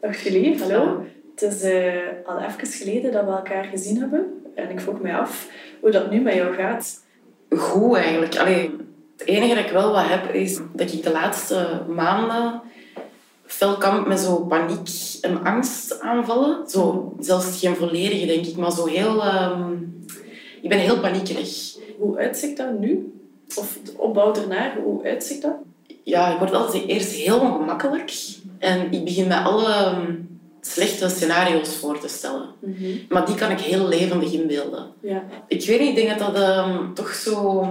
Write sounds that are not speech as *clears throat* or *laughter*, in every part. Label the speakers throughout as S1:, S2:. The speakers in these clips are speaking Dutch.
S1: Dag Julie, hallo. Het is uh, al even geleden dat we elkaar gezien hebben. En ik vroeg mij af hoe dat nu met jou gaat.
S2: Goed eigenlijk. Allee, het enige dat ik wel wat heb, is dat ik de laatste maanden fel kamp met zo paniek en angst aanvallen. Zo, zelfs geen volledige, denk ik, maar zo heel... Um, ik ben heel paniekerig.
S1: Hoe uitziet dat nu? Of de opbouw ernaar, hoe uitziet dat?
S2: Ja, ik word altijd eerst heel ongemakkelijk. En ik begin met alle ehm, slechte scenario's voor te stellen. Mhm. Maar die kan ik heel levendig inbeelden. Ja. Ik weet niet, ik denk dat dat um, toch zo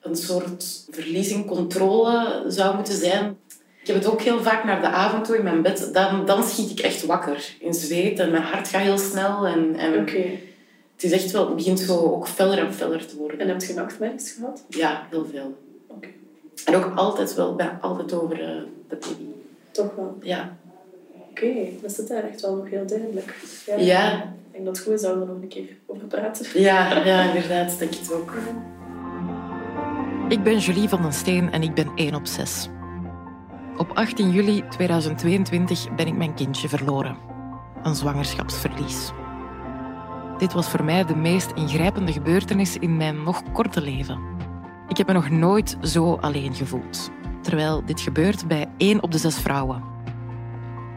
S2: een soort verliezing controle zou moeten zijn. Ik heb het ook heel vaak naar de avond toe in mijn bed. Dan, dan schiet ik echt wakker in zweet en mijn hart gaat heel snel. En, en Het is echt wel, het begint zo ook feller en feller te worden.
S1: En heb je nachtmerries gehad?
S2: Ja, heel veel. En ook altijd wel, ben altijd over uh, de baby.
S1: Toch wel?
S2: Ja.
S1: Oké, okay, dat zit daar echt wel nog heel duidelijk.
S2: Ja. ja.
S1: Ik denk dat het goed is dat we er nog een keer over praten.
S2: Ja, ja inderdaad, denk ik het ook.
S3: Ik ben Julie van den Steen en ik ben 1 op 6. Op 18 juli 2022 ben ik mijn kindje verloren. Een zwangerschapsverlies. Dit was voor mij de meest ingrijpende gebeurtenis in mijn nog korte leven. Ik heb me nog nooit zo alleen gevoeld. Terwijl dit gebeurt bij één op de zes vrouwen.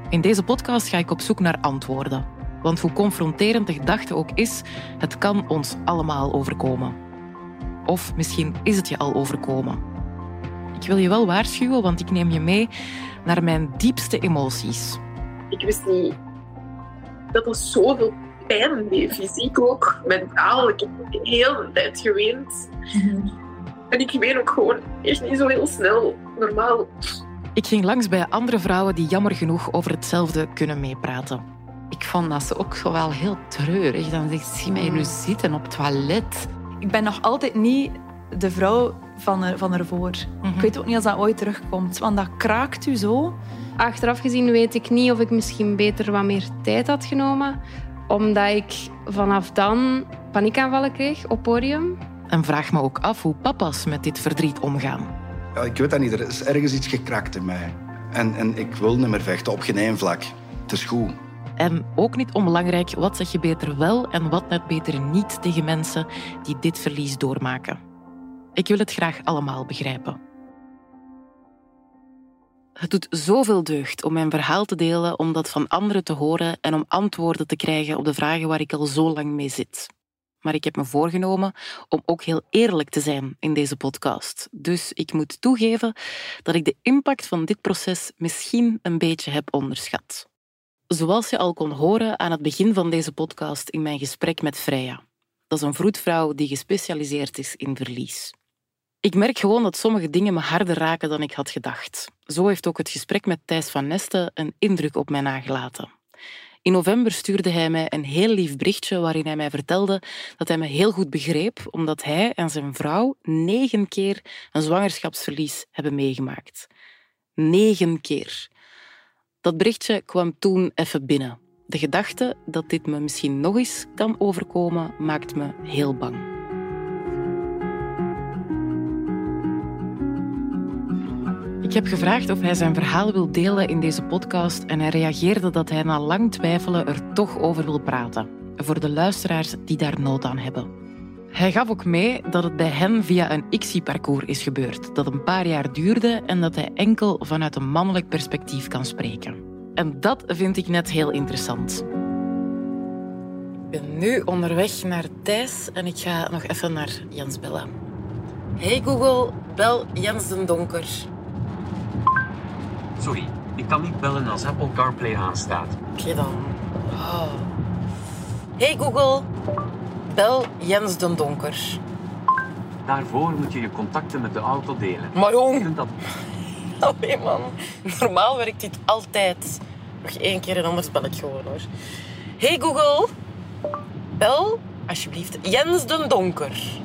S3: In deze podcast ga ik op zoek naar antwoorden. Want hoe confronterend de gedachte ook is, het kan ons allemaal overkomen. Of misschien is het je al overkomen. Ik wil je wel waarschuwen, want ik neem je mee naar mijn diepste emoties.
S4: Ik wist niet dat er zoveel pijn deed, fysiek ook, mentaal. Ik heb heel de tijd geweend. Mhm. En ik ween ook gewoon echt niet zo heel snel, normaal.
S3: Ik ging langs bij andere vrouwen die jammer genoeg over hetzelfde kunnen meepraten.
S5: Ik vond dat ze ook wel heel treurig. Dan zegt zie mij nu zitten op het toilet.
S6: Ik ben nog altijd niet de vrouw van, er, van ervoor. Mm Ik weet ook niet als dat ooit terugkomt, want dat kraakt u zo.
S7: Achteraf gezien weet ik niet of ik misschien beter wat meer tijd had genomen, omdat ik vanaf dan paniekaanvallen kreeg op podium.
S3: En vraag me ook af hoe papa's met dit verdriet omgaan.
S8: Ja, ik weet dat niet, er is ergens iets gekrakt in mij. En, en ik wil niet meer vechten op geen één vlak. Het is goed.
S3: En ook niet onbelangrijk, wat zeg je beter wel en wat net beter niet tegen mensen die dit verlies doormaken. Ik wil het graag allemaal begrijpen. Het doet zoveel deugd om mijn verhaal te delen, om dat van anderen te horen en om antwoorden te krijgen op de vragen waar ik al zo lang mee zit. Maar ik heb me voorgenomen om ook heel eerlijk te zijn in deze podcast. Dus ik moet toegeven dat ik de impact van dit proces misschien een beetje heb onderschat. Zoals je al kon horen aan het begin van deze podcast in mijn gesprek met Freya. Dat is een vroedvrouw die gespecialiseerd is in verlies. Ik merk gewoon dat sommige dingen me harder raken dan ik had gedacht. Zo heeft ook het gesprek met Thijs van Nesten een indruk op mij nagelaten. In november stuurde hij mij een heel lief berichtje waarin hij mij vertelde dat hij me heel goed begreep, omdat hij en zijn vrouw negen keer een zwangerschapsverlies hebben meegemaakt. Negen keer. Dat berichtje kwam toen even binnen. De gedachte dat dit me misschien nog eens kan overkomen, maakt me heel bang. Heb gevraagd of hij zijn verhaal wil delen in deze podcast en hij reageerde dat hij na lang twijfelen er toch over wil praten. Voor de luisteraars die daar nood aan hebben. Hij gaf ook mee dat het bij hen via een ICSI-parcours is gebeurd, dat een paar jaar duurde en dat hij enkel vanuit een mannelijk perspectief kan spreken. En dat vind ik net heel interessant. Ik ben nu onderweg naar Thijs en ik ga nog even naar Jens bellen. Hey Google, bel Jens den Donker.
S9: Sorry, ik kan niet bellen als Apple CarPlay aanstaat.
S3: Oké dan. Oh. Hey Google, bel Jens den Donker.
S9: Daarvoor moet je je contacten met de auto delen.
S3: Maar jong! Dat... *laughs* Allee man, normaal werkt dit altijd. Nog één keer en anders bel ik gewoon hoor. Hey Google, bel alsjeblieft Jens den Donker.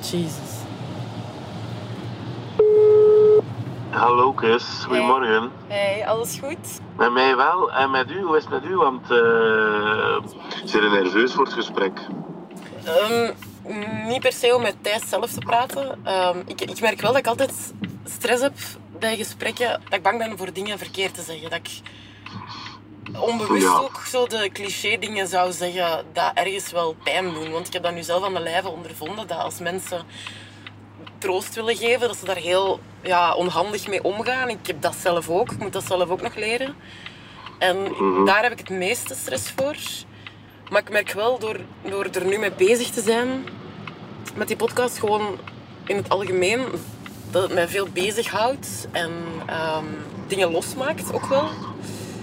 S3: Jezus.
S10: Hallo Chris, goedemorgen.
S3: Hey. alles goed?
S10: Met mij wel en met u, hoe is het met u? Want uh, zit je nerveus voor het gesprek?
S3: Um, niet per se om met Thijs zelf te praten. Um, ik, ik merk wel dat ik altijd stress heb bij gesprekken dat ik bang ben voor dingen verkeerd te zeggen. Dat ik onbewust ook zo de cliché dingen zou zeggen dat ergens wel pijn doen. Want ik heb dat nu zelf aan de lijve ondervonden, dat als mensen troost willen geven, dat ze daar heel ja, onhandig mee omgaan. Ik heb dat zelf ook. Ik moet dat zelf ook nog leren. En
S10: Mhm.
S3: daar heb ik het meeste stress voor. Maar ik merk wel, door, door er nu mee bezig te zijn, met die podcast, gewoon in het algemeen, dat het mij veel bezighoudt en ehm, dingen losmaakt ook wel.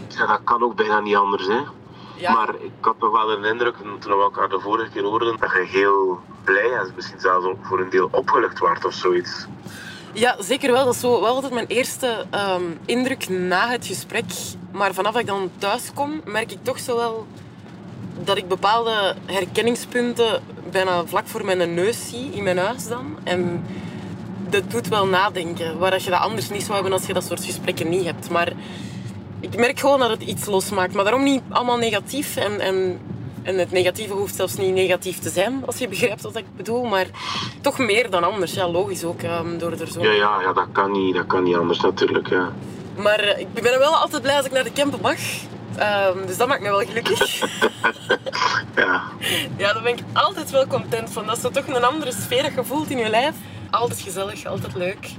S10: Ja, dat kan ook bijna niet anders, hè.
S3: Ja.
S10: Maar ik had nog wel een indruk, toen we elkaar de vorige keer hoorden, dat je heel blij en misschien zelfs ook voor een deel opgelucht werd of zoiets.
S3: Ja, zeker wel. Dat is zo, wel altijd mijn eerste ehm, indruk na het gesprek. Maar vanaf dat ik dan thuis kom, merk ik toch zo wel dat ik bepaalde herkenningspunten bijna vlak voor mijn neus zie in mijn huis dan. En dat doet wel nadenken, waar je dat anders niet zou hebben als je dat soort gesprekken niet hebt. Maar ik merk gewoon dat het iets losmaakt. Maar daarom niet allemaal negatief. En, en, en het negatieve hoeft zelfs niet negatief te zijn, als je begrijpt wat ik bedoel. Maar toch meer dan anders. Ja, logisch ook, ehm, door er zo...
S10: Ja, ja, ja dat, kan niet, dat kan niet anders natuurlijk. Ja.
S3: Maar eh, ik ben wel altijd blij als ik naar de camper mag. Ehm, dus dat maakt me wel gelukkig. *laughs*
S10: Ja.
S3: ja, daar ben ik altijd wel content van. Dat is toch een andere sfeer dat je voelt in je lijf. Altijd gezellig, altijd leuk.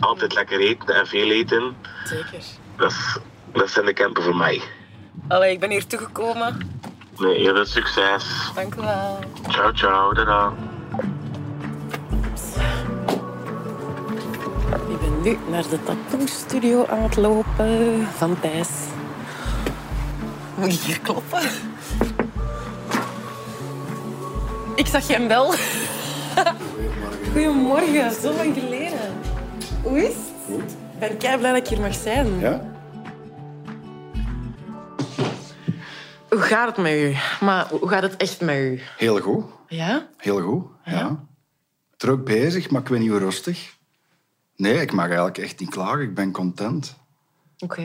S10: Altijd lekker eten en veel eten.
S3: Zeker.
S10: Dat, is, dat zijn de campen voor mij.
S3: Allee, ik ben hier toegekomen.
S10: Nee, heel veel succes.
S3: Dank u wel.
S10: Ciao, ciao. Tada.
S3: Ik ben nu naar de tattoo-studio aan het lopen van Thijs. Moet ik hier kloppen? Ik zag hem wel. *laughs* Goedemorgen, zo lang geleden. Hoe is het?
S8: Goed.
S3: Ik ben kei blij dat ik hier mag zijn.
S8: Ja?
S3: Hoe gaat het met u? Maar hoe gaat het echt met u?
S8: Heel goed.
S3: Ja?
S8: Heel goed, ja. Druk bezig, maar ik ben niet rustig. Nee, ik mag eigenlijk echt niet klagen. Ik ben content.
S3: Oké.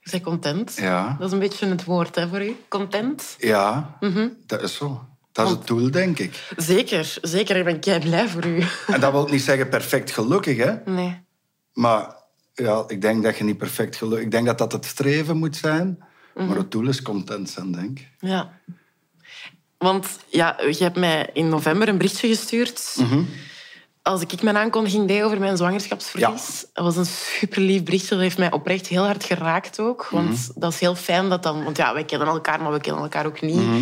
S3: Je bent content?
S8: Ja.
S3: Dat is een beetje het woord hè, voor u. Content?
S8: Ja,
S3: Mhm.
S8: dat is zo. Dat is het doel, denk ik.
S3: Zeker, zeker. Ik ben kei blij voor u.
S8: En dat wil niet zeggen perfect gelukkig, hè.
S3: Nee.
S8: Maar ja, ik denk dat je niet perfect gelukkig... Ik denk dat dat het streven moet zijn.
S3: Mhm.
S8: Maar het doel is content zijn, denk ik.
S3: Ja. Want ja, je hebt mij in november een berichtje gestuurd.
S8: Mhm.
S3: Als ik mijn aankondiging deed over mijn zwangerschapsverlies. Dat was een super lief berichtje. Dat heeft mij oprecht heel hard geraakt ook. Want
S8: Mhm.
S3: dat is heel fijn dat dan... Want ja, wij kennen elkaar, maar we kennen elkaar ook niet.
S8: Mhm.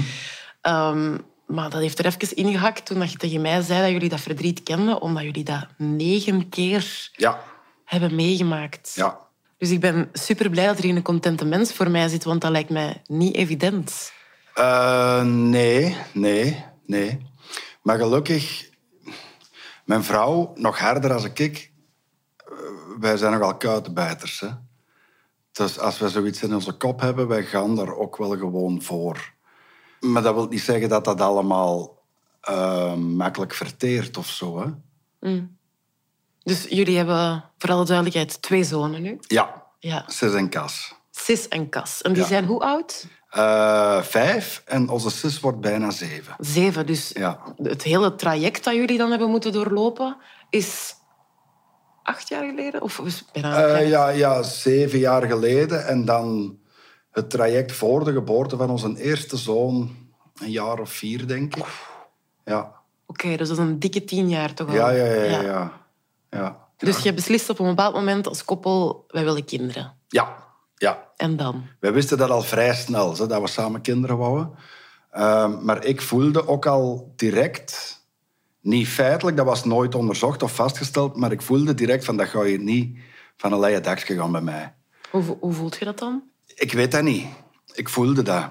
S3: Ehm, maar dat heeft er even ingehakt toen dat je tegen mij zei dat jullie dat verdriet kenden. Omdat jullie dat negen keer
S8: Ja,
S3: hebben meegemaakt.
S8: ja.
S3: Dus ik ben super blij dat er hier een contente mens voor mij zit. Want dat lijkt mij niet evident.
S8: Eh, nee, nee, nee. Maar gelukkig, mijn vrouw, nog harder als ik, eh, wij zijn nogal kuitenbijters. Hè? Dus als we zoiets in onze kop hebben, wij gaan daar ook wel gewoon voor. Maar dat wil niet zeggen dat dat allemaal eh, makkelijk verteert of zo. Hè?
S3: Mm. Dus jullie hebben, voor alle duidelijkheid, twee zonen nu.
S8: Ja,
S3: Ja.
S8: Sis en Cas.
S3: Sis en Cas. En die
S8: Ja.
S3: zijn hoe oud?
S8: Eh, vijf en onze sis wordt bijna zeven.
S3: Zeven. Dus
S8: Ja.
S3: het hele traject dat jullie dan hebben moeten doorlopen is acht jaar geleden? Of bijna?
S8: Eh, ja, ja, zeven jaar geleden. En dan het traject voor de geboorte van onze eerste zoon. Een jaar of vier, denk ik. Ja,
S3: Oké, dus dat is een dikke tien jaar toch al?
S8: ja, ja, ja. ja, ja. Ja.
S3: Dus je beslist op een bepaald moment als koppel, wij willen kinderen.
S8: ja. ja.
S3: En dan?
S8: Wij wisten dat al vrij snel, zo, dat we samen kinderen wouden. Ehm, maar ik voelde ook al direct, niet feitelijk, dat was nooit onderzocht of vastgesteld, maar ik voelde direct van dat ga je niet van een leien dakje gaan bij mij.
S3: Hoe, hoe voelt je dat dan?
S8: Ik weet dat niet. Ik voelde dat.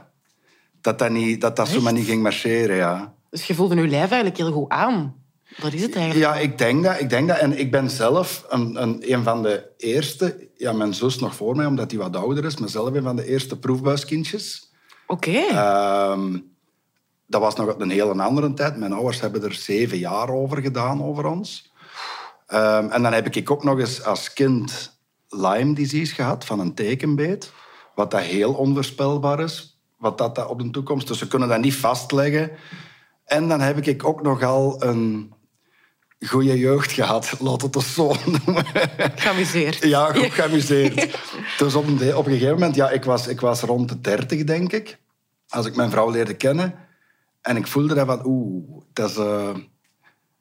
S8: Dat dat, niet, dat, dat zo maar niet ging marcheren, ja.
S3: Dus je voelde je lijf eigenlijk heel goed aan. Dat is het eigenlijk.
S8: Ja, ik denk dat. Ik denk dat. En ik ben zelf een, een, een van de eerste... Ja, mijn zus nog voor mij, omdat hij wat ouder is. Maar zelf een van de eerste proefbuiskindjes.
S3: Oké.
S8: Ehm, dat was nog een hele andere tijd. Mijn ouders hebben er zeven jaar over gedaan, over ons. Ehm, en dan heb ik ook nog eens als kind Lyme disease gehad, van een tekenbeet. Wat dat heel onvoorspelbaar is, wat dat, dat op de toekomst... Dus we kunnen dat niet vastleggen. En dan heb ik ook nogal een goede jeugd gehad, laat het ons zo noemen.
S3: Geamuseerd.
S8: Ja, goed *laughs* geamuseerd. Dus op een, op een gegeven moment, ja, ik was, ik was rond de dertig, denk ik. Als ik mijn vrouw leerde kennen. En ik voelde dat van, oeh, dat is... eh,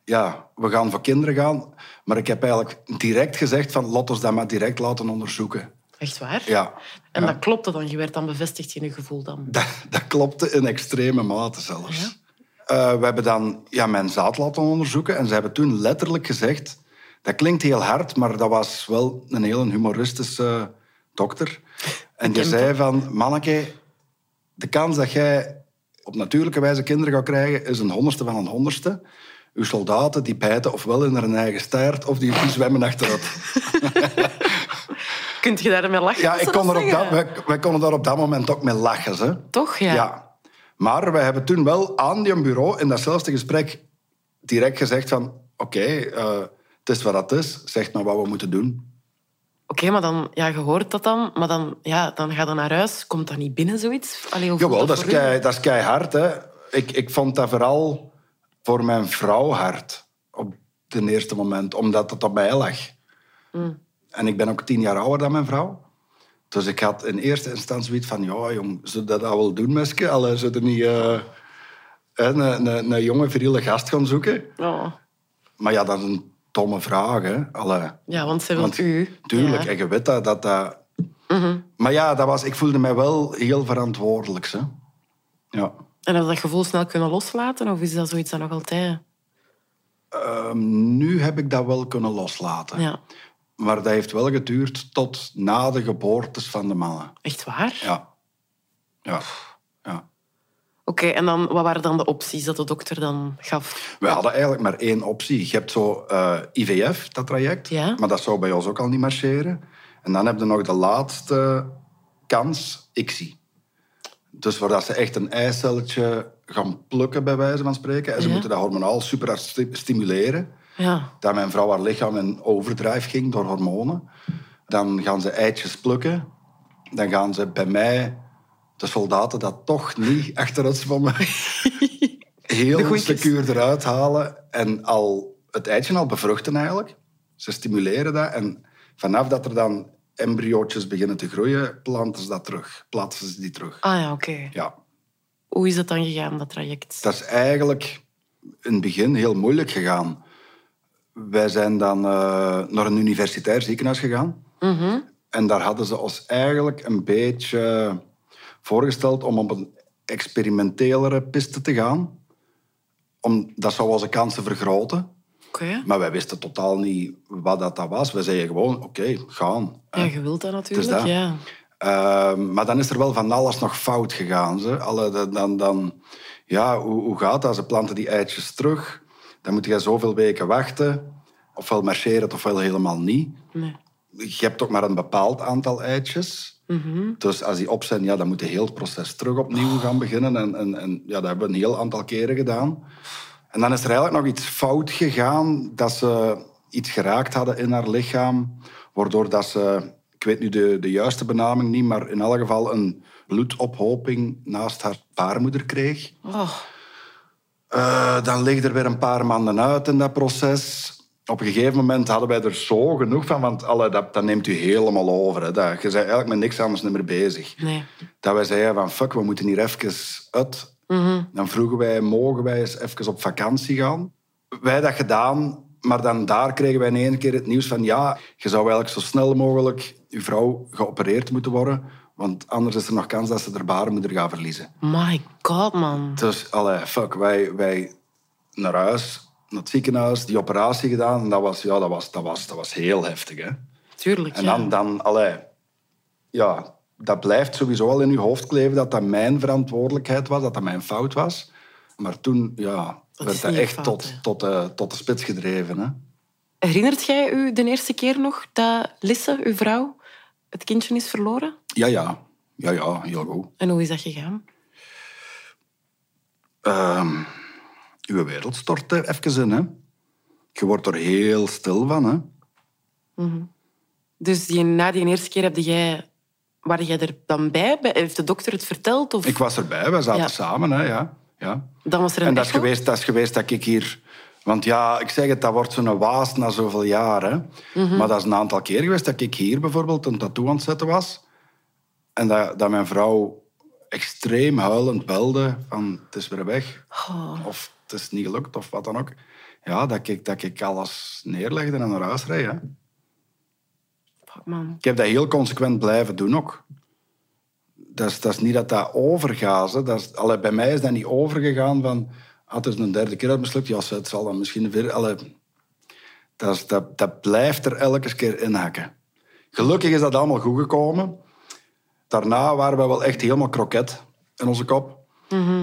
S8: ja, we gaan voor kinderen gaan. Maar ik heb eigenlijk direct gezegd van, laat ons dat maar direct laten onderzoeken.
S3: Echt waar?
S8: Ja,
S3: En
S8: ja.
S3: dat klopte dan? Je werd dan bevestigd in je gevoel dan?
S8: Dat, dat klopte in extreme mate zelfs. Eh, we hebben dan ja, mijn zaad laten onderzoeken en ze hebben toen letterlijk gezegd... Dat klinkt heel hard, maar dat was wel een heel humoristische dokter. En die zei van, manneke, de kans dat jij op natuurlijke wijze kinderen gaat krijgen is een honderdste van een honderdste. Uw soldaten die bijten ofwel in hun eigen staart of die, die *laughs* zwemmen achteruit. *laughs*
S3: Kunt je daarmee lachen?
S8: Ja, ik
S3: ze
S8: kon er op dat, wij, wij konden daar op dat moment ook mee lachen. Hè.
S3: Toch, ja.
S8: Ja. Maar we hebben toen wel aan die bureau in datzelfde gesprek direct gezegd van... Oké, eh, het is wat het is. Zeg maar wat we moeten doen.
S3: Oké, maar dan, ja, je hoort dat dan, maar dan, ja, dan ga je naar huis. Komt dat niet binnen, zoiets? Allee, hoe
S8: Jawel, dat is, kei, dat keihard. Hè. Ik, ik vond dat vooral voor mijn vrouw hard. Op het eerste moment. Omdat het op mij lag.
S3: Mm.
S8: En ik ben ook tien jaar ouder dan mijn vrouw. Dus ik had in eerste instantie zoiets van... Ja, jong, zou dat dat wel doen? Allee, zou er niet eh, een, een, een jonge, viriele gast gaan zoeken?
S3: Oh.
S8: Maar ja, dat is een domme vraag, hè. Allee.
S3: Ja, want ze wil u.
S8: Tuurlijk,
S3: Ja.
S8: en je weet dat... dat, dat...
S3: Mhm.
S8: Maar ja, dat was, ik voelde mij wel heel verantwoordelijk. Hè. Ja.
S3: En heb je dat gevoel snel kunnen loslaten? Of is dat zoiets dat nog altijd...
S8: Ehm, nu heb ik dat wel kunnen loslaten.
S3: Ja.
S8: Maar dat heeft wel geduurd tot na de geboortes van de mannen.
S3: Echt waar?
S8: Ja. Ja. ja.
S3: Oké, en dan, wat waren dan de opties dat de dokter dan gaf?
S8: We hadden eigenlijk maar één optie. Je hebt zo eh, IVF, dat traject.
S3: Ja.
S8: Maar dat zou bij ons ook al niet marcheren. En dan heb je nog de laatste kans, ICSI. Dus waar dat ze echt een eicelletje gaan plukken, bij wijze van spreken. En ze
S3: Ja.
S8: moeten dat hormonaal super stimuleren.
S3: Ja.
S8: Dat mijn vrouw haar lichaam in overdrijf ging door hormonen. Dan gaan ze eitjes plukken. Dan gaan ze bij mij, de soldaten, dat toch niet achteruit zwommen. *laughs* Heel secuur eruit halen. En al het eitje al bevruchten eigenlijk. Ze stimuleren dat. En vanaf dat er dan embryootjes beginnen te groeien, planten ze dat terug. Plaatsen ze die terug.
S3: Ah ja, oké.
S8: Ja.
S3: Hoe is dat dan gegaan, dat traject?
S8: Dat is eigenlijk in het begin heel moeilijk gegaan. Wij zijn dan eh, naar een universitair ziekenhuis gegaan.
S3: Mhm.
S8: En daar hadden ze ons eigenlijk een beetje voorgesteld om op een experimentelere piste te gaan. Om, dat zou onze kansen vergroten.
S3: Oké.
S8: Maar wij wisten totaal niet wat dat, dat was. We zeiden gewoon, oké, gaan.
S3: Ja, je wilt dat natuurlijk,
S8: dat.
S3: ja.
S8: Ehm, maar dan is er wel van alles nog fout gegaan. Ze. Alle, dan- dan, dan, ja, hoe, hoe gaat dat? Ze planten die eitjes terug. Dan moet je zoveel weken wachten. Ofwel marcheert het, ofwel helemaal niet.
S3: Nee.
S8: Je hebt ook maar een bepaald aantal eitjes.
S3: Mhm.
S8: Dus als die op zijn, ja, dan moet je heel het proces terug opnieuw gaan beginnen. En, en, en ja, dat hebben we een heel aantal keren gedaan. En dan is er eigenlijk nog iets fout gegaan. Dat ze iets geraakt hadden in haar lichaam. Waardoor dat ze, ik weet nu de, de juiste benaming niet, maar in elk geval een bloedophoping naast haar baarmoeder kreeg.
S3: Oh,
S8: Eh, dan ligt er weer een paar maanden uit in dat proces. Op een gegeven moment hadden wij er zo genoeg van, want allee, dat, dat neemt u helemaal over. Hè. Dat, je bent eigenlijk met niks anders niet meer bezig.
S3: nee.
S8: Dat wij zeiden van, fuck, we moeten hier even uit.
S3: Mhm.
S8: Dan vroegen wij, mogen wij eens even op vakantie gaan? Wij dat gedaan, maar dan daar kregen wij in één keer het nieuws van, ja, je zou eigenlijk zo snel mogelijk je vrouw geopereerd moeten worden, want anders is er nog kans dat ze haar baarmoeder gaat verliezen.
S3: My god, man.
S8: Dus, allee, fuck, wij, wij naar huis, naar het ziekenhuis, die operatie gedaan. En dat was, ja, dat was, dat was, dat was heel heftig, hè.
S3: Tuurlijk,
S8: En
S3: ja.
S8: dan, dan allee, ja, dat blijft sowieso al in je hoofd kleven dat dat mijn verantwoordelijkheid was, dat dat mijn fout was. Maar toen, ja,
S3: Dat
S8: werd dat echt
S3: fout,
S8: tot,
S3: hè.
S8: tot, de, tot de spits gedreven, hè.
S3: Herinnert jij u de eerste keer nog dat Lisse, uw vrouw, het kindje is verloren?
S8: Ja, ja. Ja, ja, heel goed.
S3: En hoe is dat gegaan?
S8: Ehm uw wereld stort er even in, hè. Je wordt er heel stil van, hè.
S3: Dus die, na die eerste keer heb jij... Waar jij er dan bij? Heeft de dokter het verteld? Of?
S8: Ik was erbij, wij zaten
S3: Ja.
S8: samen, hè, ja. ja.
S3: Dan was er een
S8: En dat is, geweest, dat is geweest dat ik hier Want ja, ik zeg het, dat wordt zo'n waas na zoveel jaren.
S2: Mhm.
S8: Maar dat is een aantal keer geweest dat ik hier bijvoorbeeld een tattoo aan het zetten was. En dat, dat mijn vrouw extreem huilend belde van het is weer weg.
S2: Oh.
S8: Of het is niet gelukt, of wat dan ook. Ja, dat ik, dat ik alles neerlegde en naar huis reed. Hè.
S2: Fuck, man.
S8: Ik heb dat heel consequent blijven doen ook. Dat is, dat is niet dat dat overgaat. Dat is, allee, bij mij is dat niet overgegaan van... Ah, het is een derde keer dat mislukt. Ja, het zal dan misschien weer... Allee, dat, is, dat, dat blijft er elke keer in hakken. Gelukkig is dat allemaal goed gekomen. Daarna waren we wel echt helemaal kroket in onze kop.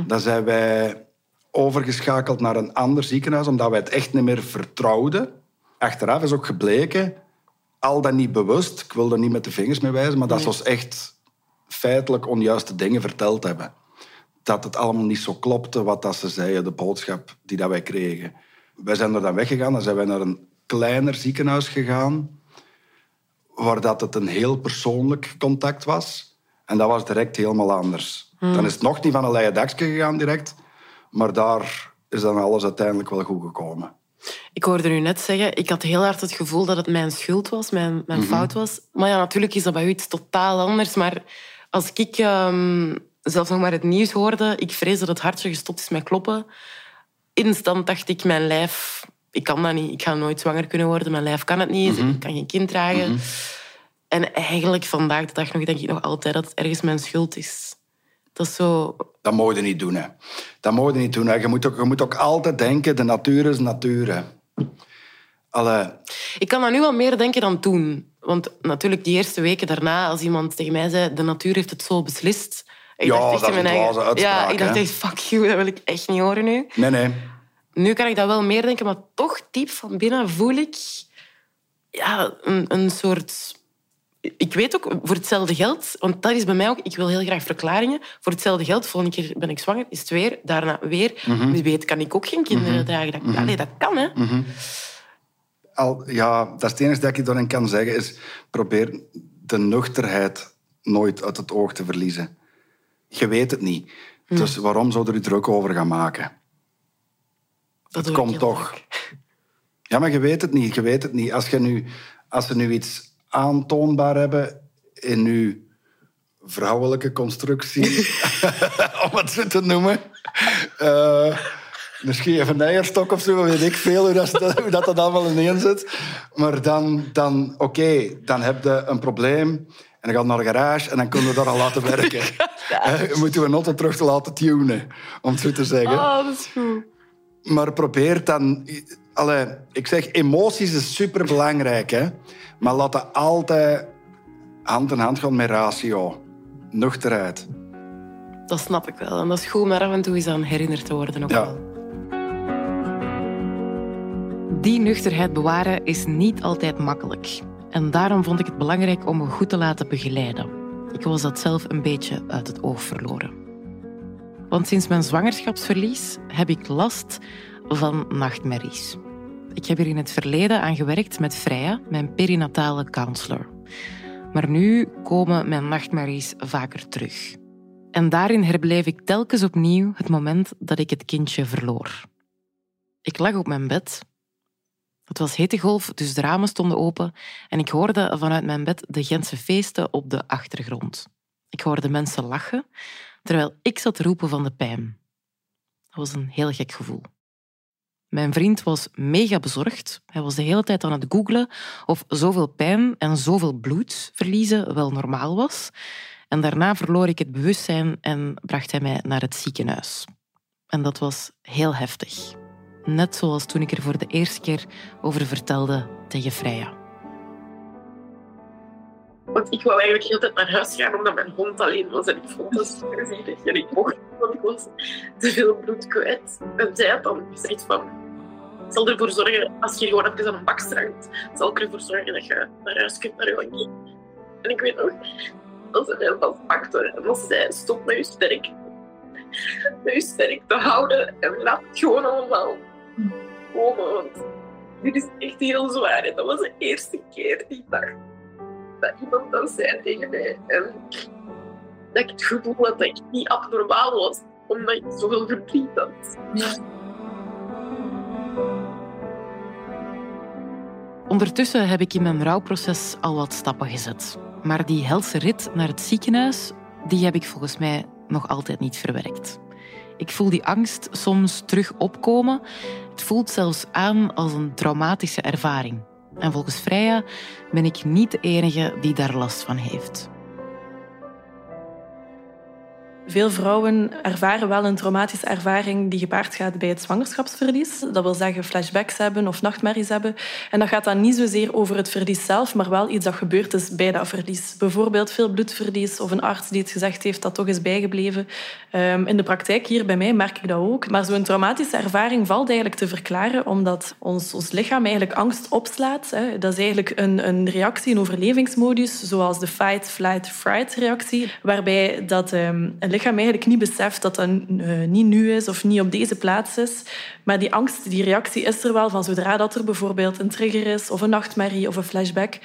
S8: Dan zijn wij overgeschakeld naar een ander ziekenhuis, omdat wij het echt niet meer vertrouwden. Achteraf is ook gebleken, al dan niet bewust, ik wil er niet met de vingers mee wijzen, maar dat ze ons echt feitelijk onjuiste dingen verteld hebben. Dat het allemaal niet zo klopte wat dat ze zeiden, de boodschap die dat wij kregen. Wij zijn er dan weggegaan, dan zijn wij naar een kleiner ziekenhuis gegaan, waar dat het een heel persoonlijk contact was. En dat was direct helemaal anders. Dan is het nog niet van een leien dakje gegaan direct, maar daar is dan alles uiteindelijk wel goed gekomen.
S2: Ik hoorde u net zeggen, ik had heel hard het gevoel dat het mijn schuld was, mijn,
S8: Mhm.
S2: mijn fout was. Maar ja, natuurlijk is dat bij u iets totaal anders. Maar als ik ehm, zelfs nog maar het nieuws hoorde, ik vrees dat het hartje gestopt is met kloppen. Instant dacht ik, mijn lijf, ik kan dat niet. Ik ga nooit zwanger kunnen worden. Mijn lijf kan het niet.
S8: Mhm.
S2: Ik kan geen kind dragen. En eigenlijk vandaag de dag nog denk ik nog altijd dat het ergens mijn schuld is. Dat is zo...
S8: Dat moet je niet doen. Hè. Dat moet je niet doen. Hè. Je, moet ook, je moet ook altijd denken, de natuur is natuur. Hè. Allee,
S2: Ik kan aan nu wel meer denken dan toen. Want natuurlijk, die eerste weken daarna, als iemand tegen mij zei de natuur heeft het zo beslist. Ik
S8: Ja,
S2: dacht echt
S8: dat is een
S2: eigen...
S8: uitspraak,
S2: Ja, ik dacht
S8: hè.
S2: echt, fuck you, dat wil ik echt niet horen nu.
S8: nee, nee.
S2: Nu kan ik dat wel meer denken, maar toch diep van binnen voel ik ja, een, een soort... Ik weet ook, voor hetzelfde geld, want dat is bij mij ook... Ik wil heel graag verklaringen. Voor hetzelfde geld, volgende keer ben ik zwanger, is het weer. Daarna weer.
S8: Mhm.
S2: Wie weet kan ik ook geen kinderen dragen. Dat, Allee, dat kan, hè.
S8: Mhm. Al, ja, dat is het enige dat ik daarin kan zeggen, is probeer de nuchterheid nooit uit het oog te verliezen. Je weet het niet. Dus waarom zou er druk over gaan maken?
S2: Dat
S8: het komt toch. Ja, maar je weet het niet. Je weet het niet. Als, je nu, als ze nu iets aantoonbaar hebben in je vrouwelijke constructie, *laughs* om het zo te noemen. eh, misschien even een eierstok of zo, weet ik veel hoe dat, hoe dat, dat allemaal ineen zit. Maar dan, dan oké, dan heb je een probleem en dan gaat naar de garage en dan kunnen we dat al laten werken. *laughs* Eh, moeten we een auto terug te laten tunen, om het zo te zeggen.
S2: Oh, dat is goed.
S8: Maar probeer dan... Allee, ik zeg, emoties is superbelangrijk, hè. Maar laat dat altijd hand in hand gaan met ratio. Nuchterheid.
S2: Dat snap ik wel. En dat is goed om daar af en toe eens aan herinnerd te worden. Ook
S8: Ja.
S2: wel.
S3: Die nuchterheid bewaren is niet altijd makkelijk. En daarom vond ik het belangrijk om me goed te laten begeleiden. Ik was dat zelf een beetje uit het oog verloren. Want sinds mijn zwangerschapsverlies heb ik last van nachtmerries. Ik heb hier in het verleden aan gewerkt met Freya, mijn perinatale counselor. Maar nu komen mijn nachtmerries vaker terug. En daarin herbeleef ik telkens opnieuw het moment dat ik het kindje verloor. Ik lag op mijn bed. Het was hittegolf, dus de ramen stonden open en ik hoorde vanuit mijn bed de Gentse feesten op de achtergrond. Ik hoorde mensen lachen, terwijl ik zat roepen van de pijn. Dat was een heel gek gevoel. Mijn vriend was mega bezorgd. Hij was de hele tijd aan het googlen of zoveel pijn en zoveel bloed verliezen wel normaal was. En daarna verloor ik het bewustzijn en bracht hij mij naar het ziekenhuis. En dat was heel heftig. Net zoals toen ik er voor de eerste keer over vertelde tegen Freya.
S4: Want ik wou eigenlijk heel tijd naar huis gaan omdat mijn hond alleen was. En ik vond dat super zielig. En ik mocht ik te veel bloed kwijt. En zij had dan gezegd van... Ik zal ervoor zorgen, als je gewoon even aan een bak strandt, zal ik ervoor zorgen dat je naar huis kunt, naar je kind. En ik weet nog, dat ze mij vastpakte en dat ze zei, stop met je sterk. Met je sterk te houden en laat het gewoon allemaal komen. Want dit is echt heel zwaar. En dat was de eerste keer die ik dacht dat iemand dat zei tegen mij. En dat ik het gevoel had dat ik niet abnormaal was, omdat ik zoveel verdriet had.
S3: Ondertussen heb ik in mijn rouwproces al wat stappen gezet. Maar die helse rit naar het ziekenhuis, die heb ik volgens mij nog altijd niet verwerkt. Ik voel die angst soms terug opkomen. Het voelt zelfs aan als een traumatische ervaring. En volgens Freya ben ik niet de enige die daar last van heeft.
S6: Veel vrouwen ervaren wel een traumatische ervaring die gepaard gaat bij het zwangerschapsverlies. Dat wil zeggen flashbacks hebben of nachtmerries hebben. En dat gaat dan niet zozeer over het verlies zelf, maar wel iets dat gebeurd is bij dat verlies. Bijvoorbeeld veel bloedverlies of een arts die het gezegd heeft dat toch is bijgebleven. Ehm, in de praktijk hier bij mij merk ik dat ook. Maar zo'n traumatische ervaring valt eigenlijk te verklaren omdat ons, ons lichaam eigenlijk angst opslaat. Dat is eigenlijk een, een reactie, een overlevingsmodus, zoals de fight, flight, fright reactie, waarbij dat ehm, een lichaam eigenlijk niet beseft dat dat uh, niet nu is of niet op deze plaats is. Maar die angst, die reactie is er wel van zodra dat er bijvoorbeeld een trigger is of een nachtmerrie of een flashback,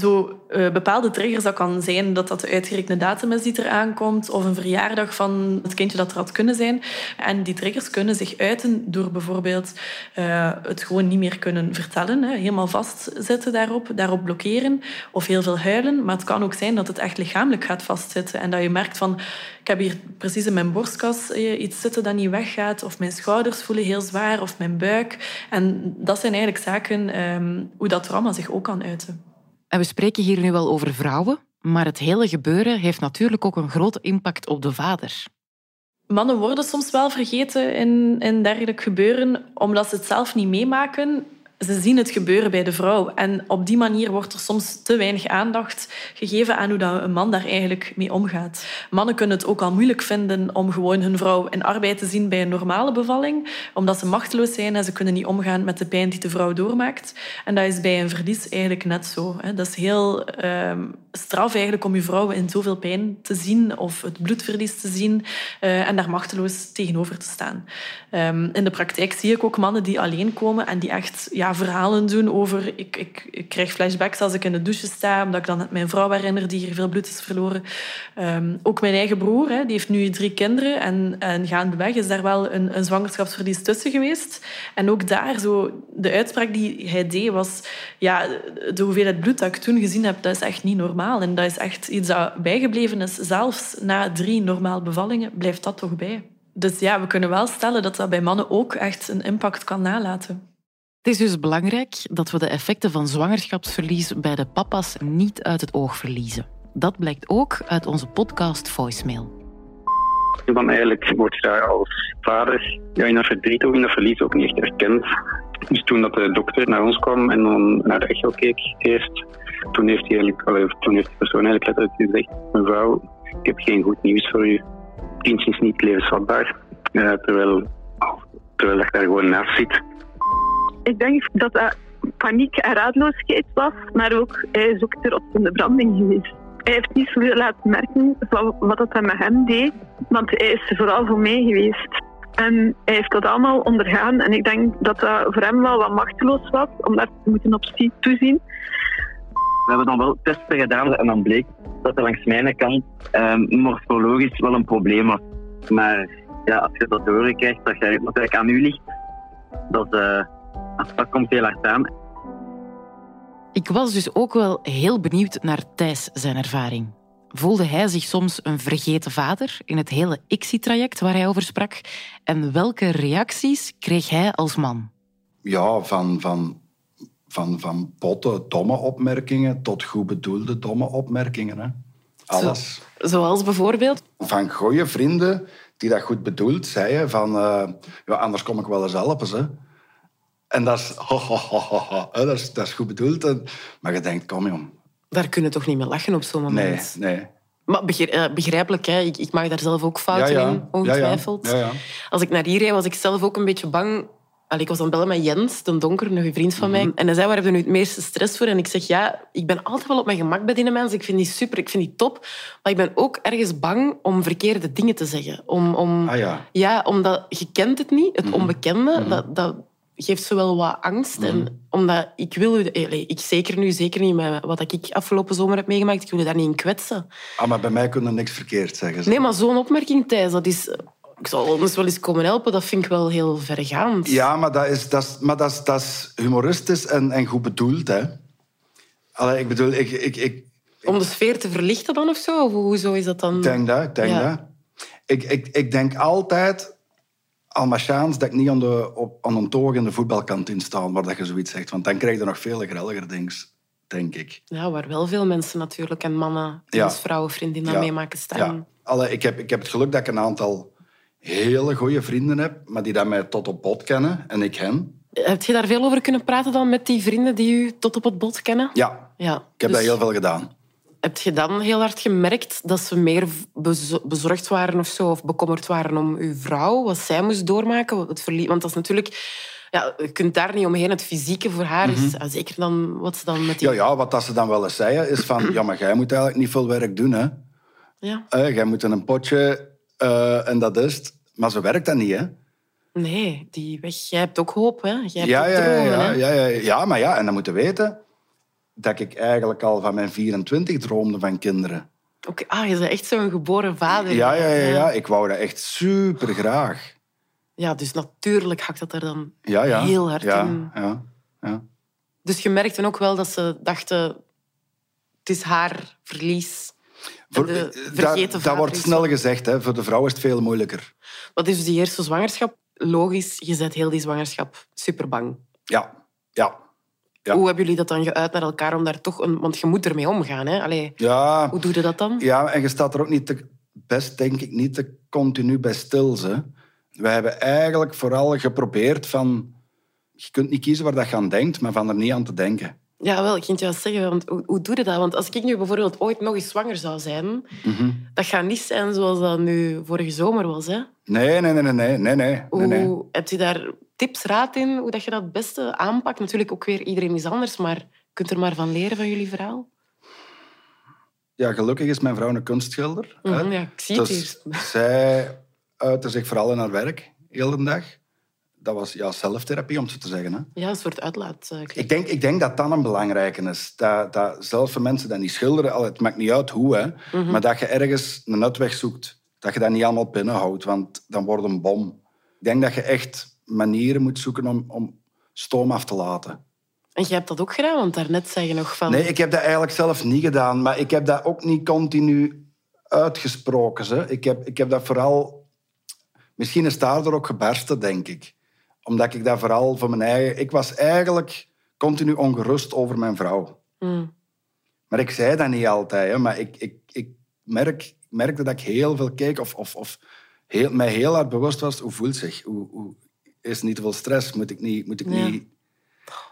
S6: zo uh, bepaalde triggers, dat kan zijn dat dat de uitgerekende datum is die eraan komt, of een verjaardag van het kindje dat er had kunnen zijn. En die triggers kunnen zich uiten door bijvoorbeeld uh, het gewoon niet meer kunnen vertellen, hè, helemaal vastzitten daarop, daarop blokkeren, of heel veel huilen. Maar het kan ook zijn dat het echt lichamelijk gaat vastzitten en dat je merkt van, ik heb hier precies in mijn borstkas eh, iets zitten dat niet weggaat, of mijn schouders voelen heel zwaar, of mijn buik. En dat zijn eigenlijk zaken um, hoe dat trauma zich ook kan uiten.
S3: En we spreken hier nu wel over vrouwen, maar het hele gebeuren heeft natuurlijk ook een grote impact op de vader.
S6: Mannen worden soms wel vergeten in, in dergelijk gebeuren, omdat ze het zelf niet meemaken ze zien het gebeuren bij de vrouw. En op die manier wordt er soms te weinig aandacht gegeven aan hoe een man daar eigenlijk mee omgaat. Mannen kunnen het ook al moeilijk vinden om gewoon hun vrouw in arbeid te zien bij een normale bevalling, omdat ze machteloos zijn en ze kunnen niet omgaan met de pijn die de vrouw doormaakt. En dat is bij een verlies eigenlijk net zo. Dat is heel ehm, straf eigenlijk om je vrouw in zoveel pijn te zien of het bloedverlies te zien uh, en daar machteloos tegenover te staan. Um, in de praktijk zie ik ook mannen die alleen komen en die echt ja, verhalen doen over... Ik, ik, ik krijg flashbacks als ik in de douche sta, omdat ik dan mijn vrouw herinner die hier veel bloed is verloren. Um, ook mijn eigen broer, hè, die heeft nu drie kinderen en, en gaandeweg is daar wel een, een zwangerschapsverlies tussen geweest. En ook daar, zo, de uitspraak die hij deed was... Ja, de hoeveelheid bloed dat ik toen gezien heb, dat is echt niet normaal. En dat is echt iets dat bijgebleven is. Zelfs na drie normaal bevallingen blijft dat toch bij. Dus ja, we kunnen wel stellen dat dat bij mannen ook echt een impact kan nalaten.
S3: Het is dus belangrijk dat we de effecten van zwangerschapsverlies bij de papa's niet uit het oog verliezen. Dat blijkt ook uit onze podcast Voicemail.
S11: Dan eigenlijk wordt je als vader ja, in dat verdriet in dat verlies ook niet echt erkend. Dus toen dat de dokter naar ons kwam en dan naar de echo keek eerst, toen heeft, hij toen heeft de persoon eigenlijk gezegd, mevrouw, ik heb geen goed nieuws voor u. Kindje is niet levensvatbaar, uh, terwijl, terwijl je daar gewoon naast zit.
S4: Ik denk dat dat paniek en raadloosheid was, maar ook, hij is ook ter op de branding geweest. Hij heeft niet zoveel laten merken wat dat met hem deed, want hij is vooral voor mij geweest. En hij heeft dat allemaal ondergaan en ik denk dat dat voor hem wel wat machteloos was om daar te moeten op toezien.
S12: We hebben dan wel testen gedaan en dan bleek dat er langs mijn kant um, morfologisch wel een probleem was. Maar ja, als je dat krijgt dat je natuurlijk aan u ligt, dat, uh, dat komt heel hard aan.
S3: Ik was dus ook wel heel benieuwd naar Thijs zijn ervaring. Voelde hij zich soms een vergeten vader in het hele ICSI-traject waar hij over sprak? En welke reacties kreeg hij als man?
S8: Ja, van, van, van, van botte, domme opmerkingen tot goed bedoelde domme opmerkingen. Hè. Alles.
S3: zoals bijvoorbeeld?
S8: Van goede vrienden die dat goed bedoeld zeiden van... Uh, ja, anders kom ik wel eens helpen, hè. En dat is, *laughs* dat is, dat is goed bedoeld. maar je denkt, kom jong.
S3: Daar kunnen toch niet meer lachen op zo'n moment?
S8: Nee, nee.
S3: Maar eh, begrijpelijk, hè? Ik, ik mag daar zelf ook fouten in, ongetwijfeld. Ja, Als ik naar hier was ik zelf ook een beetje bang Allee, ik was aan bellen met Jens, de donker, nog een vriend van mij. Mhm. En hij zei, waar heb je nu het meeste stress voor? En ik zeg, ja, ik ben altijd wel op mijn gemak bij die mensen. Ik vind die super, ik vind die top. Maar ik ben ook ergens bang om verkeerde dingen te zeggen. Om, om,
S8: ah, ja.
S3: ja, omdat je kent het niet, het mhm. onbekende. Mhm. Dat, dat geeft zo wel wat angst. En omdat ik wil... Ik zeker nu, zeker niet met wat ik afgelopen zomer heb meegemaakt, ik wil daar niet in kwetsen.
S8: Ah, maar bij mij kunnen niks verkeerd zeggen.
S3: Nee, maar zo'n opmerking, Thijs, dat is ik zal ons wel eens komen helpen, dat vind ik wel heel vergaand.
S8: Ja, maar dat is, dat is, maar dat is, dat is humoristisch en, en goed bedoeld. Hè. Allee, ik bedoel, ik, ik, ik,
S3: Om de sfeer te verlichten dan of zo? Of hoezo is dat dan?
S8: ik denk dat. Ik, denk
S3: Ja.
S8: dat. Ik, ik, ik denk altijd, al dat ik niet aan de, op, aan een toog in de voetbalkantine sta, waar dat je zoiets zegt. Want dan krijg je nog veel grelliger dings, denk ik.
S3: Ja, waar wel veel mensen natuurlijk en mannen
S8: Ja.
S3: als vrouwen, vriendinnen
S8: Ja.
S3: meemaken staan.
S8: Ja. Allee, ik, heb, ik heb het geluk dat ik een aantal hele goede vrienden heb, maar die dat mij tot op bot kennen en ik hen.
S3: Heb je daar veel over kunnen praten dan met die vrienden die u tot op het bot kennen?
S8: Ja,
S3: Ja.
S8: ik heb
S3: Dus
S8: dat heel veel gedaan.
S3: Heb je dan heel hard gemerkt dat ze meer bezo- bezorgd waren of zo, of bekommerd waren om uw vrouw, wat zij moest doormaken? Het Want dat is natuurlijk... Ja, je kunt daar niet omheen. Het fysieke voor haar is... Ja, Zeker dan wat ze dan met die...
S8: Ja, ja, wat dat ze dan wel eens zeiden, is van... *clears throat* Ja, maar jij moet eigenlijk niet veel werk doen, hè.
S3: Ja.
S8: Eh, jij moet in een potje eh, en dat is het. Maar zo werkt dat niet, hè.
S3: Nee, die weg. Jij hebt ook hoop, hè? Jij hebt
S8: Ja, ja,
S3: dromen,
S8: ja,
S3: hè?
S8: ja, ja, ja, maar ja, en dan moeten weten dat ik eigenlijk al van mijn 24 droomde van kinderen.
S3: Oké, Ah, je bent echt zo'n geboren vader.
S8: Ja, ja, ja, ja, ik wou dat echt super graag.
S3: Ja, dus natuurlijk hakt dat er dan
S8: Ja, ja.
S3: heel hard
S8: ja,
S3: in.
S8: Ja, ja.
S3: Dus je merkte ook wel dat ze dachten... Het is haar verlies.
S8: Voor-
S3: de
S8: dat, dat wordt snel gezegd, hè. voor de vrouw is het veel moeilijker.
S3: Wat is dus die eerste zwangerschap? Logisch, je bent heel die zwangerschap super bang.
S8: Ja, ja. Ja.
S3: Hoe hebben jullie dat dan geuit naar elkaar om daar toch... Een... Want je moet ermee omgaan, hè? Allee,
S8: Ja,
S3: hoe doe je dat dan?
S8: ja, en je staat er ook niet te, best, denk ik, niet te continu bij stil. Hè. We hebben eigenlijk vooral geprobeerd van... Je kunt niet kiezen waar dat je aan denkt, maar van er niet aan te denken.
S3: Ja, wel, ik ging het juist zeggen. Want hoe, hoe doe je dat? Want als ik nu bijvoorbeeld ooit nog eens zwanger zou zijn...
S8: Mhm.
S3: Dat gaat niet zijn zoals dat nu vorige zomer was, hè?
S8: Nee, nee, nee, nee, nee, nee, nee,
S3: Hoe,
S8: nee, nee.
S3: Heb je daar tips, raad in, hoe dat je dat het beste aanpakt? Natuurlijk ook weer, iedereen is anders, maar je kunt er maar van leren van jullie verhaal.
S8: Ja, gelukkig is mijn vrouw een kunstschilder.
S3: Mhm, ja, ik zie het
S8: dus
S3: hier. *laughs*
S8: zij uitte zich vooral in haar werk, heel de dag. Dat was ja, zelftherapie, om het zo te zeggen. Hè.
S3: Ja, een soort uitlaat.
S8: Ik denk, ik denk dat dat een belangrijke is. Dat, dat zelfs voor mensen die niet schilderen, al, het maakt niet uit hoe, hè,
S3: Mhm.
S8: maar dat je ergens een uitweg zoekt. Dat je dat niet allemaal binnenhoudt, want dan wordt een bom. Ik denk dat je echt manieren moet zoeken om, om stoom af te laten.
S3: En jij hebt dat ook gedaan, want daarnet zei je nog van...
S8: Nee, ik heb dat eigenlijk zelf niet gedaan, maar ik heb dat ook niet continu uitgesproken. Ze. Ik, heb, ik heb dat vooral... Misschien is daardoor ook gebarsten, denk ik. Omdat ik dat vooral voor mijn eigen... Ik was eigenlijk continu ongerust over mijn vrouw.
S3: Mm.
S8: Maar ik zei dat niet altijd. Hè. Maar ik, ik, ik merk, merkte dat ik heel veel keek of, of, of heel, mij heel hard bewust was. Hoe voelt zich? Hoe, hoe, is niet te veel stress? Moet ik niet... Moet ik
S3: Ja.
S8: niet...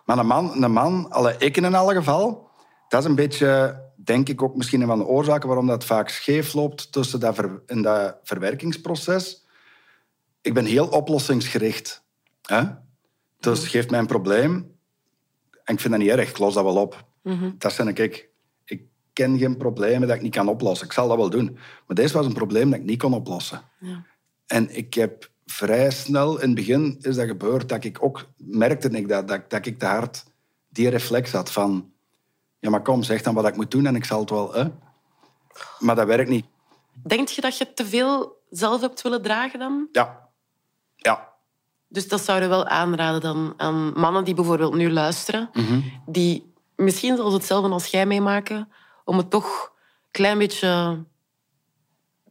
S8: Maar een man, een man, alle, ik in alle geval, dat is een beetje, denk ik ook misschien een van de oorzaken waarom dat vaak scheef loopt tussen dat ver- in dat verwerkingsproces. Ik ben heel oplossingsgericht. Hè? Dus geef mij een probleem en ik vind dat niet erg, ik los dat wel op.
S3: Mhm.
S8: Dat zijn ik. Ik ken geen problemen dat ik niet kan oplossen. Ik zal dat wel doen. Maar deze was een probleem dat ik niet kon oplossen.
S3: Ja.
S8: En ik heb vrij snel, in het begin is dat gebeurd, dat ik ook merkte ik dat, dat, dat ik te hard die reflex had van... Ja, maar kom, zeg dan wat ik moet doen en ik zal het wel... Hè? Maar dat werkt niet.
S3: Denk je dat je te veel zelf hebt willen dragen dan?
S8: Ja. Ja.
S3: Dus dat zouden we wel aanraden dan aan mannen die bijvoorbeeld nu luisteren,
S8: Mhm.
S3: die misschien zelfs hetzelfde als jij meemaken, om het toch een klein beetje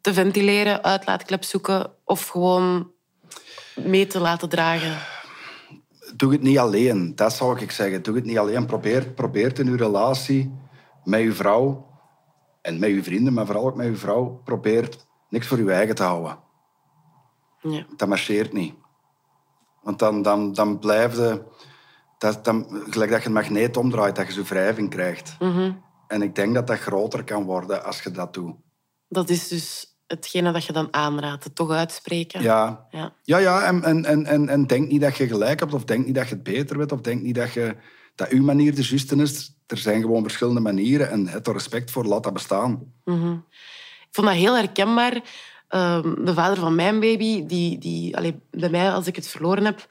S3: te ventileren, uitlaatklep zoeken of gewoon mee te laten dragen.
S8: Doe het niet alleen. Dat zou ik zeggen. Doe het niet alleen. Probeer, probeer in uw relatie met uw vrouw en met uw vrienden, maar vooral ook met uw vrouw, probeer niks voor uw eigen te houden.
S3: Ja.
S8: Dat marcheert niet. Want dan, dan, dan blijf je... Dat, dan, gelijk dat je een magneet omdraait, dat je zo'n wrijving krijgt.
S3: Mhm.
S8: En ik denk dat dat groter kan worden als je dat doet.
S3: Dat is dus hetgene dat je dan aanraadt, het toch uitspreken.
S8: Ja,
S3: Ja.
S8: ja, ja en, en, en, en, en denk niet dat je gelijk hebt, of denk niet dat je het beter weet, of denk niet dat, je, dat uw manier de juiste is. Er zijn gewoon verschillende manieren en er respect voor, laat dat bestaan.
S3: Mhm. Ik vond dat heel herkenbaar. Ehm, de vader van mijn baby, die, die allee, bij mij, als ik het verloren heb,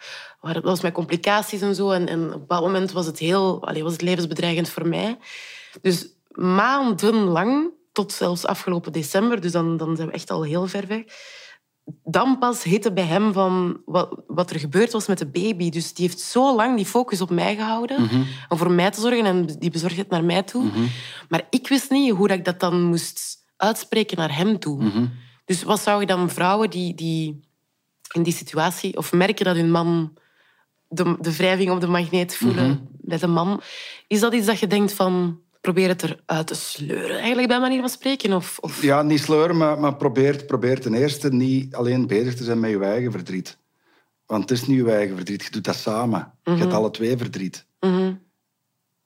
S3: was met complicaties en zo. En, en op dat moment was het, heel, allee, was het levensbedreigend voor mij. Dus maandenlang, tot zelfs afgelopen december, dus dan, dan zijn we echt al heel ver weg, dan pas hitte bij hem van wat, wat er gebeurd was met de baby. Dus die heeft zo lang die focus op mij gehouden.
S8: Mhm.
S3: Om voor mij te zorgen en die bezorgt het naar mij toe.
S8: Mhm.
S3: Maar ik wist niet hoe dat ik dat dan moest uitspreken naar hem toe.
S8: Mhm.
S3: Dus wat zou je dan vrouwen die, die in die situatie... Of merken dat hun man de, de wrijving op de magneet voelen bij de man. Is dat iets dat je denkt van... Probeer het eruit te sleuren, eigenlijk bij manier van spreken? Of, of...
S8: Ja, niet sleuren, maar, maar probeer, probeer ten eerste niet alleen bezig te zijn met je eigen verdriet. Want het is niet je eigen verdriet, je doet dat samen. Je hebt
S3: Mhm.
S8: alle twee verdriet.
S3: Mhm.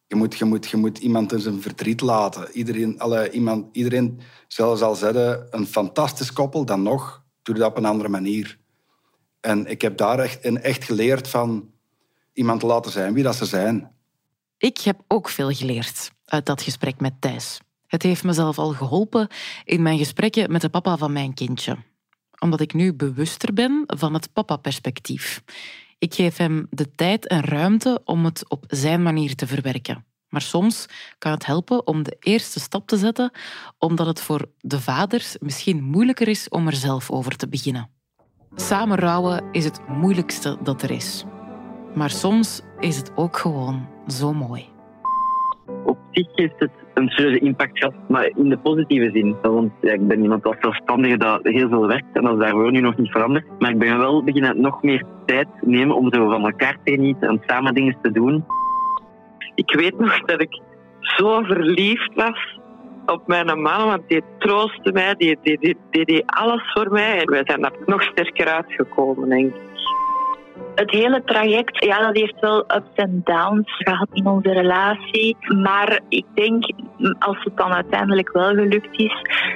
S8: Je moet, je, moet, je moet iemand in zijn verdriet laten. Iedereen, alle, iemand, iedereen zelfs al zeggen, een fantastisch koppel, dan nog, doe dat op een andere manier. En ik heb daar echt, echt geleerd van iemand te laten zijn wie dat ze zijn.
S3: Ik heb ook veel geleerd uit dat gesprek met Thijs. Het heeft mezelf al geholpen in mijn gesprekken met de papa van mijn kindje. Omdat ik nu bewuster ben van het papa-perspectief. Ik geef hem de tijd en ruimte om het op zijn manier te verwerken. Maar soms kan het helpen om de eerste stap te zetten, omdat het voor de vaders misschien moeilijker is om er zelf over te beginnen. Samen rouwen is het moeilijkste dat er is. Maar soms is het ook gewoon zo mooi.
S12: Zich heeft het een serieuze impact gehad, maar in de positieve zin. Want ja, ik ben iemand als zelfstandige dat heel veel werkt en dat is daarvoor nu nog niet veranderd. Maar ik ben wel beginnen nog meer tijd nemen om zo van elkaar te genieten en samen dingen te doen.
S4: Ik weet nog dat ik zo verliefd was op mijn man, want die troostte mij, die, die, die, die deed alles voor mij. En wij zijn daar nog sterker uitgekomen, denk ik.
S13: Het hele traject, ja, dat heeft wel ups en downs gehad in onze relatie. Maar ik denk, als het dan uiteindelijk wel gelukt is,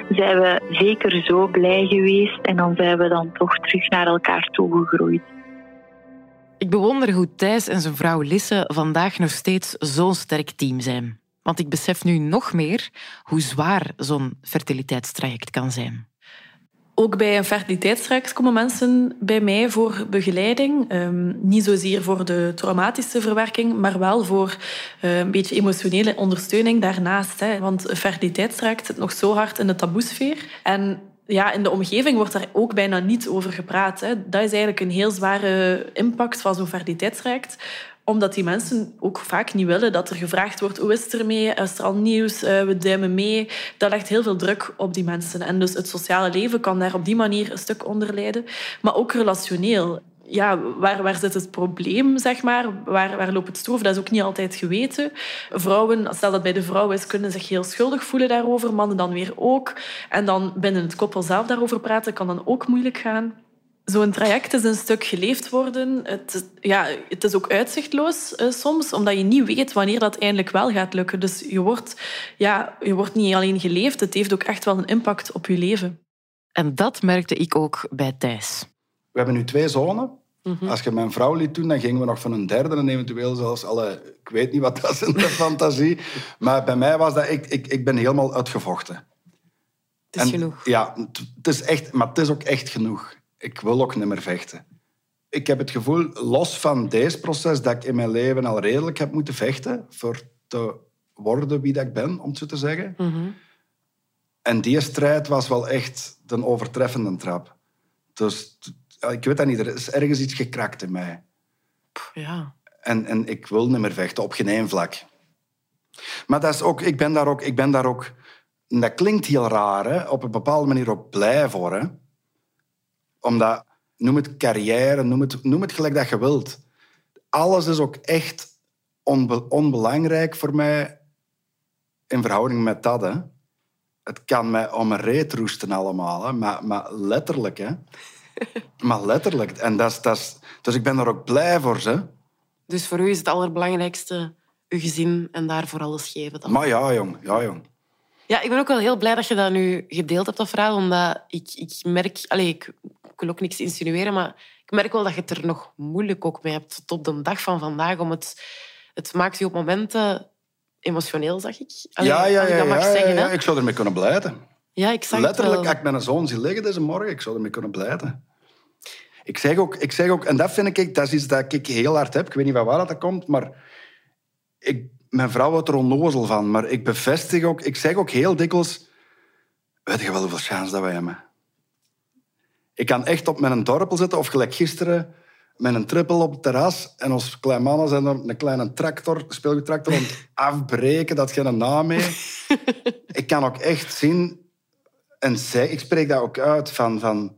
S13: zijn we zeker zo blij geweest. En dan zijn we dan toch terug naar elkaar toegegroeid.
S3: Ik bewonder hoe Thijs en zijn vrouw Lisse vandaag nog steeds zo'n sterk team zijn. Want ik besef nu nog meer hoe zwaar zo'n fertiliteitstraject kan zijn.
S6: Ook bij een fertiliteitstraject komen mensen bij mij voor begeleiding. Ehm, niet zozeer voor de traumatische verwerking, maar wel voor eh, een beetje emotionele ondersteuning daarnaast. Hè. Want een fertiliteitstraject zit nog zo hard in de taboesfeer. En ja, in de omgeving wordt daar ook bijna niet over gepraat. Hè. Dat is eigenlijk een heel zware impact van zo'n fertiliteitstraject omdat die mensen ook vaak niet willen dat er gevraagd wordt hoe is het ermee, is er al nieuws, Eh, we duimen mee. Dat legt heel veel druk op die mensen. En dus het sociale leven kan daar op die manier een stuk onder lijden. Maar ook relationeel. Ja, waar, waar zit het probleem, zeg maar? Waar, waar loopt het stroef? Dat is ook niet altijd geweten. Vrouwen, stel dat bij de vrouw is, kunnen zich heel schuldig voelen daarover. Mannen dan weer ook. En dan binnen het koppel zelf daarover praten kan dan ook moeilijk gaan. Zo'n traject is een stuk geleefd worden. Het, is- ja, het is ook uitzichtloos eh, soms, omdat je niet weet wanneer dat eindelijk wel gaat lukken. Dus je wordt, ja, je wordt niet alleen geleefd, het heeft ook echt wel een impact op je leven.
S3: En dat merkte ik ook bij Thijs.
S8: We hebben nu twee zonen.
S3: Mhm.
S8: Als je mijn vrouw liet doen, dan gingen we nog van een derde en eventueel zelfs alle... Ik weet niet wat dat is in de *laughs* fantasie. Maar bij mij was dat... Ik, ik, ik ben helemaal uitgevochten.
S3: Het is genoeg.
S8: Ja, het, het is echt, maar het is ook echt genoeg. Ik wil ook niet meer vechten. Ik heb het gevoel, los van deze proces, dat ik in mijn leven al redelijk heb moeten vechten voor te worden wie dat ik ben, om het zo te zeggen.
S3: Mhm.
S8: En die strijd was wel echt de overtreffende trap. Dus ik weet dat niet, er is ergens iets gekrakt in mij.
S3: Ja.
S8: En, en ik wil niet meer vechten, op geen één vlak. Maar dat is ook, ik, ben daar ook, ik ben daar ook... en Dat klinkt heel raar, hè, op een bepaalde manier ook blij voor. Hè? Omdat, noem het carrière, noem het, noem het gelijk dat je wilt. Alles is ook echt onbe- onbelangrijk voor mij in verhouding met dat. Hè. Het kan mij om een reet roesten allemaal, hè. Maar, maar letterlijk. Hè. *laughs* maar letterlijk. En dat is, dat is, dus ik ben er ook blij voor. Hè.
S3: Dus voor u is het allerbelangrijkste uw gezin en daarvoor alles geven. Dan.
S8: Maar ja, jong. Ja, jong.
S3: Ja, ik ben ook wel heel blij dat je dat nu gedeeld hebt, dat verhaal. Omdat ik, ik merk... Allee, ik, ik wil ook niks insinueren, maar ik merk wel dat je het er nog moeilijk ook mee hebt tot op de dag van vandaag. Om het, het maakt je op momenten emotioneel, zag ik.
S8: Ja, ja, ja,
S3: dat mag
S8: ja,
S3: zeggen.
S8: ja. Ik zou ermee kunnen blijten.
S3: Ja, ik zag
S8: Letterlijk, als ik mijn zoon zie liggen deze morgen, ik zou ermee kunnen blijten. Ik zeg, ook, ik zeg ook, en dat vind ik, dat is iets dat ik heel hard heb. Ik weet niet van waar dat komt, maar ik, mijn vrouw wordt er onnozel van. Maar ik bevestig ook, ik zeg ook heel dikwijls, weet je wel hoeveel chance dat wij hebben? Ik kan echt op mijn dorpel zitten, of gelijk gisteren met een trippel op het terras. En ons kleine mannen zijn er een kleine tractor, speelgoedtractor, het *laughs* afbreken. Dat geen naam mee. *laughs* ik kan ook echt zien... En zij, ik spreek dat ook uit van... van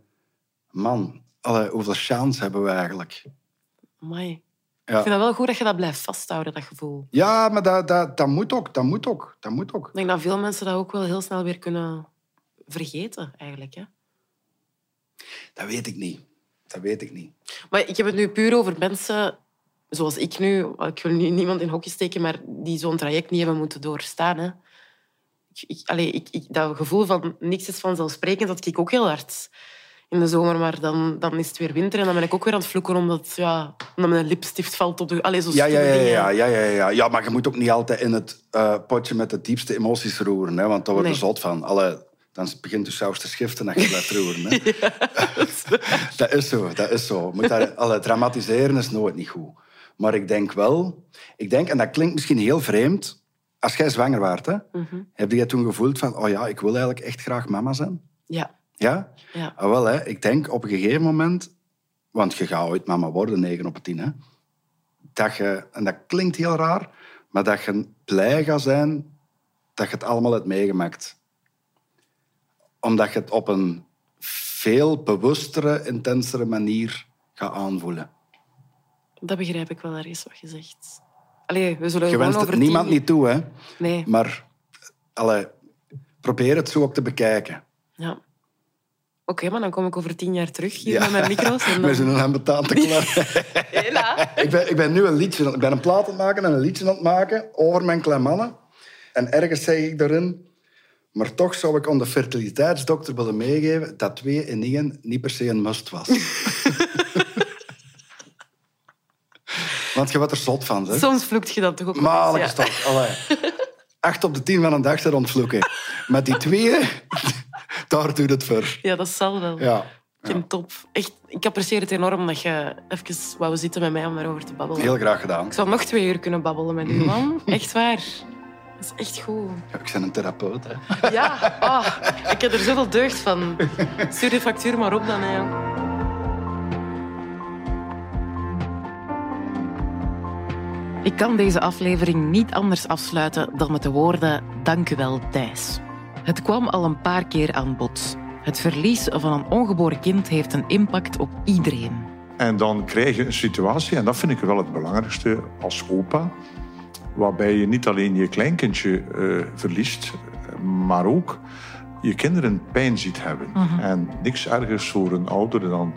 S8: man, alle, hoeveel chance hebben we eigenlijk?
S3: Mooi. Ja. Ik vind het wel goed dat je dat blijft vasthouden, dat gevoel.
S8: Ja, maar dat, dat, dat moet ook. Dat moet ook. Dat moet ook.
S3: Ik denk dat veel mensen dat ook wel heel snel weer kunnen vergeten, eigenlijk. Hè?
S8: Dat weet ik niet. Dat weet ik niet.
S3: Maar ik heb het nu puur over mensen zoals ik nu. Ik wil nu niemand in hokje steken, maar die zo'n traject niet hebben moeten doorstaan. Hè. Ik, ik, allez, ik, ik, dat gevoel van niks is vanzelfsprekend, dat ik ook heel hard in de zomer. Maar dan, dan is het weer winter en dan ben ik ook weer aan het vloeken omdat, ja, omdat mijn lipstift valt op de... Allez, zo
S8: ja, ja, ja, ja, ja, ja, ja, ja. maar je moet ook niet altijd in het uh, potje met de diepste emoties roeren. Hè, want daar wordt nee. er zot van. Alle, dan begint de saus te schiften als je blijft roeren. Hè. *laughs* dat is zo, dat is zo. Moet daar, alle, dramatiseren is nooit niet goed. Maar ik denk wel... Ik denk, en dat klinkt misschien heel vreemd... Als jij zwanger waart, hè, mm -hmm. heb je toen gevoeld van... Oh ja, ik wil eigenlijk echt graag mama zijn?
S3: Ja.
S8: Ja?
S3: Ja.
S8: Ah, wel, hè, ik denk op een gegeven moment... Want je gaat ooit mama worden, 9 op 10, hè. Dat je... En dat klinkt heel raar, maar dat je blij gaat zijn dat je het allemaal hebt meegemaakt omdat je het op een veel bewustere, intensere manier gaat aanvoelen.
S3: Dat begrijp ik wel ergens wat je zegt. Allee, we zullen
S8: je wenst
S3: het
S8: niemand niet toe, hè?
S3: Nee.
S8: Maar allee, probeer het zo ook te bekijken.
S3: Ja. Oké, okay, maar dan kom ik over tien jaar terug hier ja. met mijn micro's. En *laughs* dan...
S8: We zijn een betaalde klaar. *laughs*
S3: Hela.
S8: ik, ben, ik ben nu een liedje... Ik ben een plaat aan het maken en een liedje aan het maken over mijn kleine mannen. En ergens zeg ik daarin... Maar toch zou ik aan de fertiliteitsdokter willen meegeven dat twee in één niet per se een must was. *laughs* Want je wordt er zot van. Hè?
S3: Soms vloekt je dat toch ook
S8: Maar
S3: ja.
S8: Allee. Acht op de tien van een dag te ontvloeken. Met die twee, *laughs* daar doet het voor.
S3: Ja, dat zal wel.
S8: Ja.
S3: Ja. Top. Echt, ik apprecieer het enorm dat je even wou zitten met mij om daarover te babbelen.
S8: Heel graag gedaan.
S3: Ik zou nog twee uur kunnen babbelen met u, *laughs* man. Echt waar. Dat is echt goed.
S8: Ja, ik ben een therapeut. Hè. *laughs*
S3: Ja, oh, ik heb er zoveel deugd van. Stuur de factuur maar op dan. Hè. Ik kan deze aflevering niet anders afsluiten dan met de woorden Dank u wel, Thijs. Het kwam al een paar keer aan bod. Het verlies van een ongeboren kind heeft een impact op iedereen.
S14: En dan krijg je een situatie, en dat vind ik wel het belangrijkste als opa, waarbij je niet alleen je kleinkindje uh, verliest, maar ook je kinderen pijn ziet hebben.
S3: Mhm.
S14: Uh -huh. En niks ergers voor een ouder dan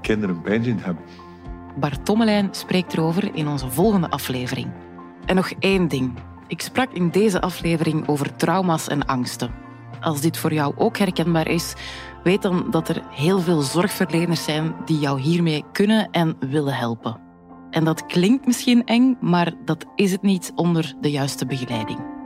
S14: kinderen pijn zien hebben.
S3: Bart Tommelijn spreekt erover in onze volgende aflevering. En nog één ding. Ik sprak in deze aflevering over trauma's en angsten. Als dit voor jou ook herkenbaar is, weet dan dat er heel veel zorgverleners zijn die jou hiermee kunnen en willen helpen. En dat klinkt misschien eng, maar dat is het niet onder de juiste begeleiding.